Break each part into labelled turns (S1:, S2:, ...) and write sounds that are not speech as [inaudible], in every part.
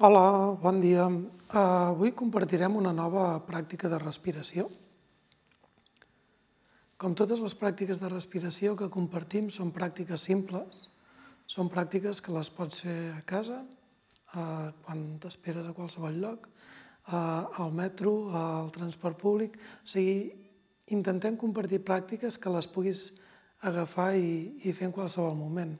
S1: Hola, bon dia. Uh, avui compartirem una nova pràctica de respiració. Com totes les pràctiques de respiració que compartim són pràctiques simples, són pràctiques que les pots fer a casa, uh, quan t'esperes a qualsevol lloc, uh, al metro, al transport públic. O sigui, intentem compartir pràctiques que les puguis agafar i, i fer en qualsevol moment.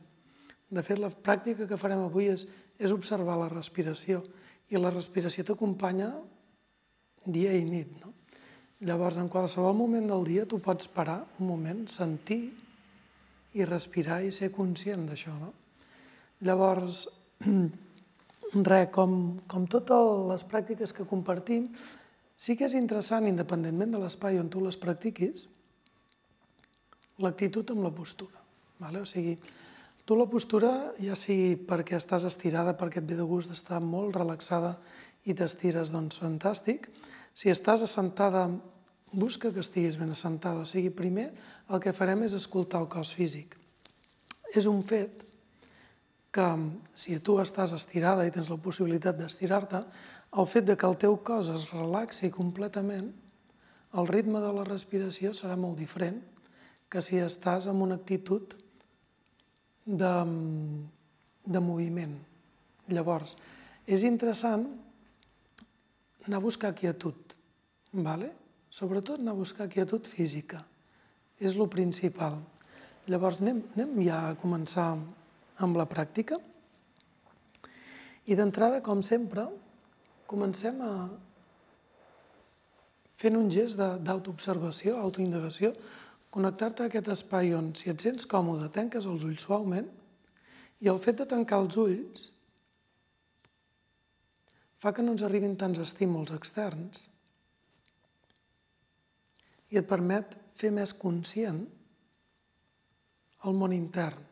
S1: De fet, la pràctica que farem avui és, és observar la respiració i la respiració t'acompanya dia i nit. No? Llavors, en qualsevol moment del dia tu pots parar un moment, sentir i respirar i ser conscient d'això. No? Llavors, [clears throat] res, com, com totes les pràctiques que compartim, sí que és interessant, independentment de l'espai on tu les practiquis, l'actitud amb la postura. Vale? O sigui, Tu la postura, ja sigui perquè estàs estirada, perquè et ve de gust d'estar molt relaxada i t'estires, doncs fantàstic. Si estàs assentada, busca que estiguis ben assentada. O sigui, primer el que farem és escoltar el cos físic. És un fet que si tu estàs estirada i tens la possibilitat d'estirar-te, el fet de que el teu cos es relaxi completament, el ritme de la respiració serà molt diferent que si estàs en una actitud de, de moviment. Llavors, és interessant anar a buscar quietud, vale? sobretot anar a buscar quietud física. És el principal. Llavors, anem, anem ja a començar amb la pràctica. I d'entrada, com sempre, comencem a fent un gest d'autoobservació, autoindagació, Connectar-te a aquest espai on, si et sents còmode, tanques els ulls suaument i el fet de tancar els ulls fa que no ens arribin tants estímuls externs i et permet fer més conscient el món intern.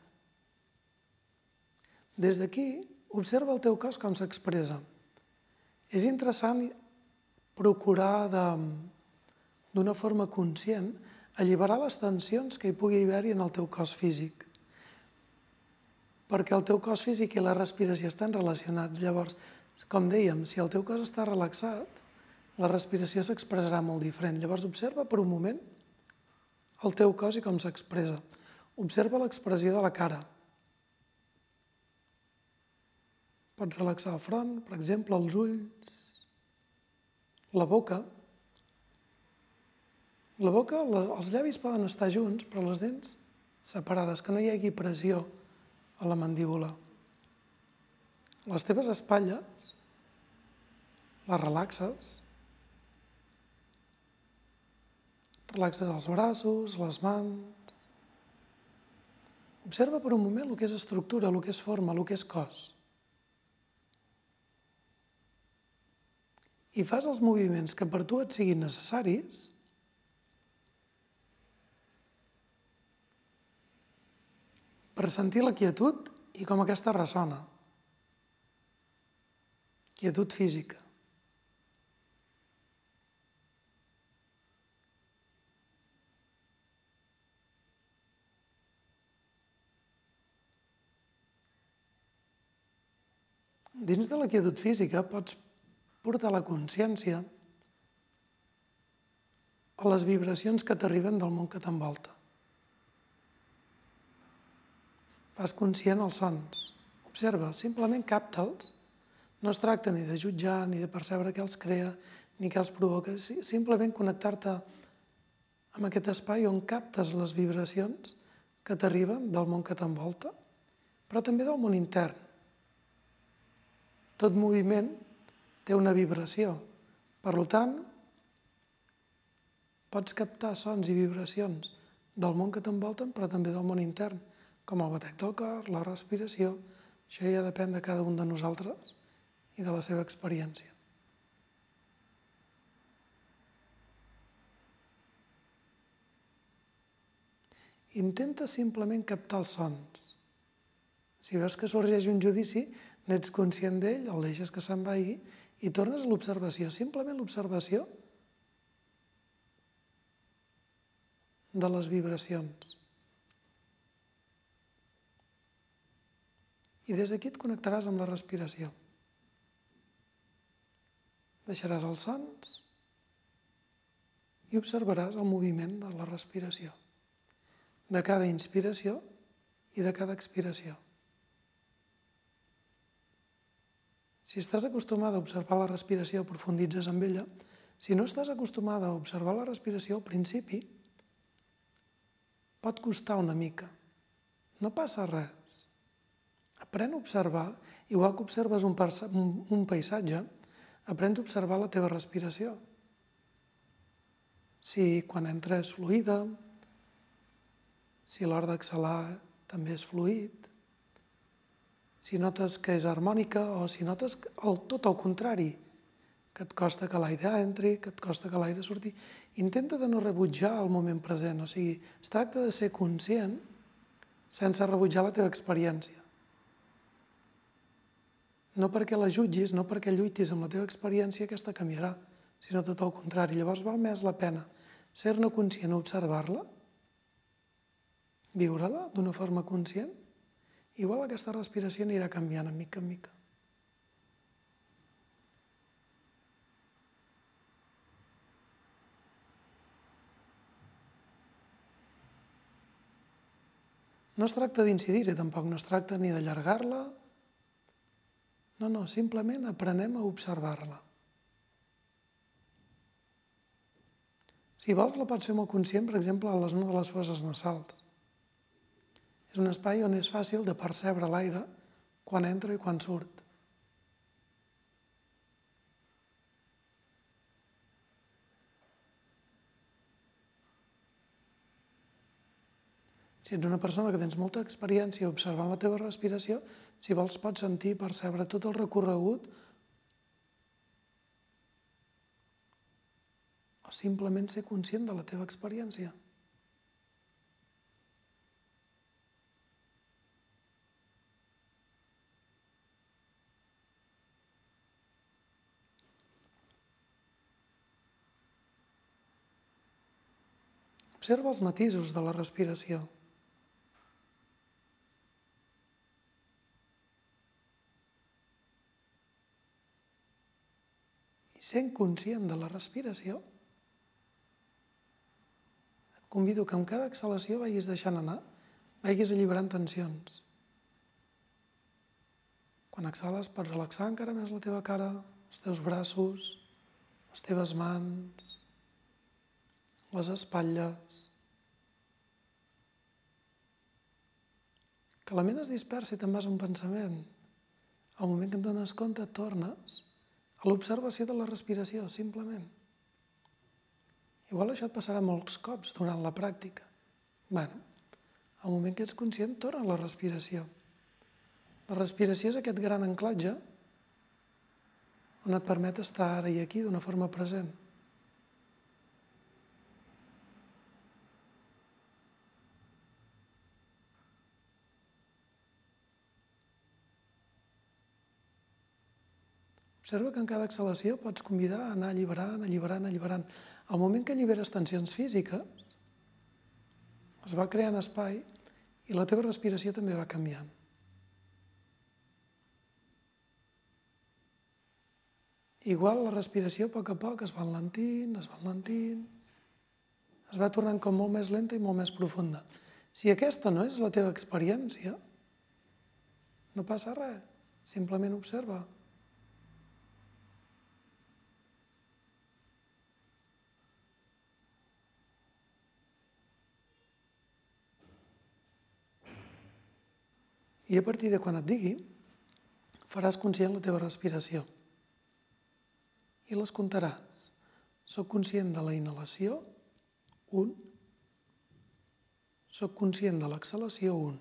S1: Des d'aquí, observa el teu cos com s'expressa. És interessant procurar d'una forma conscient alliberar les tensions que hi pugui haver-hi en el teu cos físic. Perquè el teu cos físic i la respiració estan relacionats. Llavors, com dèiem, si el teu cos està relaxat, la respiració s'expressarà molt diferent. Llavors, observa per un moment el teu cos i com s'expressa. Observa l'expressió de la cara. Pots relaxar el front, per exemple, els ulls, la boca, la boca, els llavis poden estar junts, però les dents separades, que no hi hagi pressió a la mandíbula. Les teves espatlles les relaxes. Relaxes els braços, les mans. Observa per un moment el que és estructura, el que és forma, el que és cos. I fas els moviments que per tu et siguin necessaris per sentir la quietud i com aquesta ressona. Quietud física. Dins de la quietud física pots portar la consciència a les vibracions que t'arriben del món que t'envolta. Fas conscient els sons. Observa, simplement capta'ls. No es tracta ni de jutjar, ni de percebre què els crea, ni què els provoca. Simplement connectar-te amb aquest espai on captes les vibracions que t'arriben del món que t'envolta, però també del món intern. Tot moviment té una vibració. Per tant, pots captar sons i vibracions del món que t'envolten, però també del món intern com el batec del cor, la respiració, això ja depèn de cada un de nosaltres i de la seva experiència. Intenta simplement captar els sons. Si veus que sorgeix un judici, n'ets conscient d'ell, el deixes que se'n vagi i tornes a l'observació, simplement l'observació de les vibracions. I des d'aquí et connectaràs amb la respiració. Deixaràs els sons i observaràs el moviment de la respiració, de cada inspiració i de cada expiració. Si estàs acostumada a observar la respiració, profunditzes amb ella. Si no estàs acostumada a observar la respiració al principi, pot costar una mica. No passa res. Aprèn a observar, igual que observes un, un paisatge, aprens a observar la teva respiració. Si quan entra és fluida, si l'hora d'exhalar també és fluid, si notes que és harmònica o si notes el, tot el contrari, que et costa que l'aire entri, que et costa que l'aire surti. Intenta de no rebutjar el moment present, o sigui, es tracta de ser conscient sense rebutjar la teva experiència. No perquè la jutgis, no perquè lluitis amb la teva experiència, aquesta canviarà, sinó tot el contrari. Llavors val més la pena ser-ne conscient, observar-la, viure-la d'una forma conscient, igual aquesta respiració anirà canviant en mica en mica. No es tracta d'incidir-hi, tampoc no es tracta ni d'allargar-la. No, no, simplement aprenem a observar-la. Si vols, la pots fer molt conscient, per exemple, a la zona de les fosses nasals. És un espai on és fàcil de percebre l'aire quan entra i quan surt. Si ets una persona que tens molta experiència observant la teva respiració, si vols pots sentir percebre tot el recorregut o simplement ser conscient de la teva experiència. Observa els matisos de la respiració. I sent conscient de la respiració, et convido que amb cada exhalació vagis deixant anar, vagis alliberant tensions. Quan exhales pots relaxar encara més la teva cara, els teus braços, les teves mans, les espatlles, que la ment es dispersa i te'n vas a un pensament. Al moment que et dones compte, tornes a l'observació de la respiració, simplement. Igual això et passarà molts cops durant la pràctica. bueno, al moment que ets conscient, torna a la respiració. La respiració és aquest gran anclatge on et permet estar ara i aquí d'una forma present. Observa que en cada exhalació pots convidar a anar alliberant, alliberant, alliberant. Al moment que alliberes tensions físiques, es va creant espai i la teva respiració també va canviant. Igual la respiració a poc a poc es va enlentint, es va enlentint, es va tornant com molt més lenta i molt més profunda. Si aquesta no és la teva experiència, no passa res, simplement observa. I a partir de quan et digui, faràs conscient la teva respiració i les comptaràs. Soc conscient de la inhalació, un. Soc conscient de l'exhalació, un.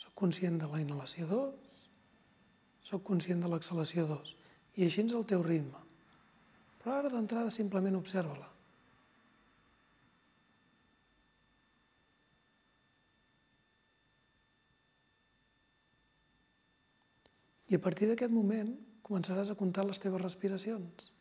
S1: Soc conscient de la inhalació, dos. Soc conscient de l'exhalació, dos. I així és el teu ritme. Però ara d'entrada simplement observa-la. I a partir d'aquest moment començaràs a comptar les teves respiracions.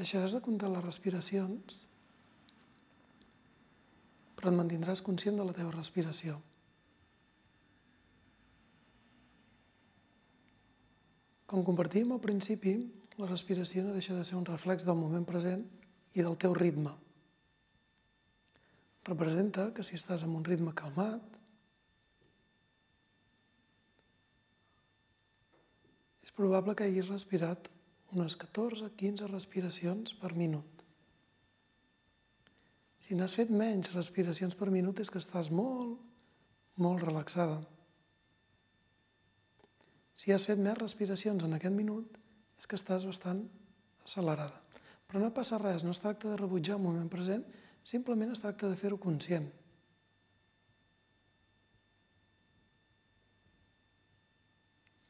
S1: Deixaràs de comptar les respiracions, però et mantindràs conscient de la teva respiració. Com compartíem al principi, la respiració no deixa de ser un reflex del moment present i del teu ritme. Representa que si estàs en un ritme calmat, és probable que hagis respirat unes 14-15 respiracions per minut. Si n'has fet menys respiracions per minut és que estàs molt, molt relaxada. Si has fet més respiracions en aquest minut és que estàs bastant accelerada. Però no passa res, no es tracta de rebutjar el moment present, simplement es tracta de fer-ho conscient.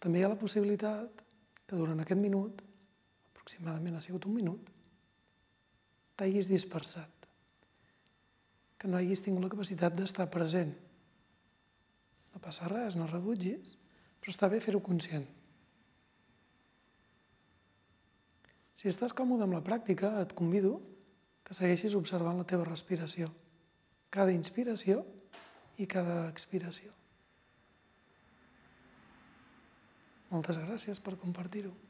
S1: També hi ha la possibilitat que durant aquest minut, aproximadament ha sigut un minut, t'hagis dispersat, que no hagis tingut la capacitat d'estar present. No passa res, no rebutgis, però està bé fer-ho conscient. Si estàs còmode amb la pràctica, et convido que segueixis observant la teva respiració, cada inspiració i cada expiració. Moltes gràcies per compartir-ho.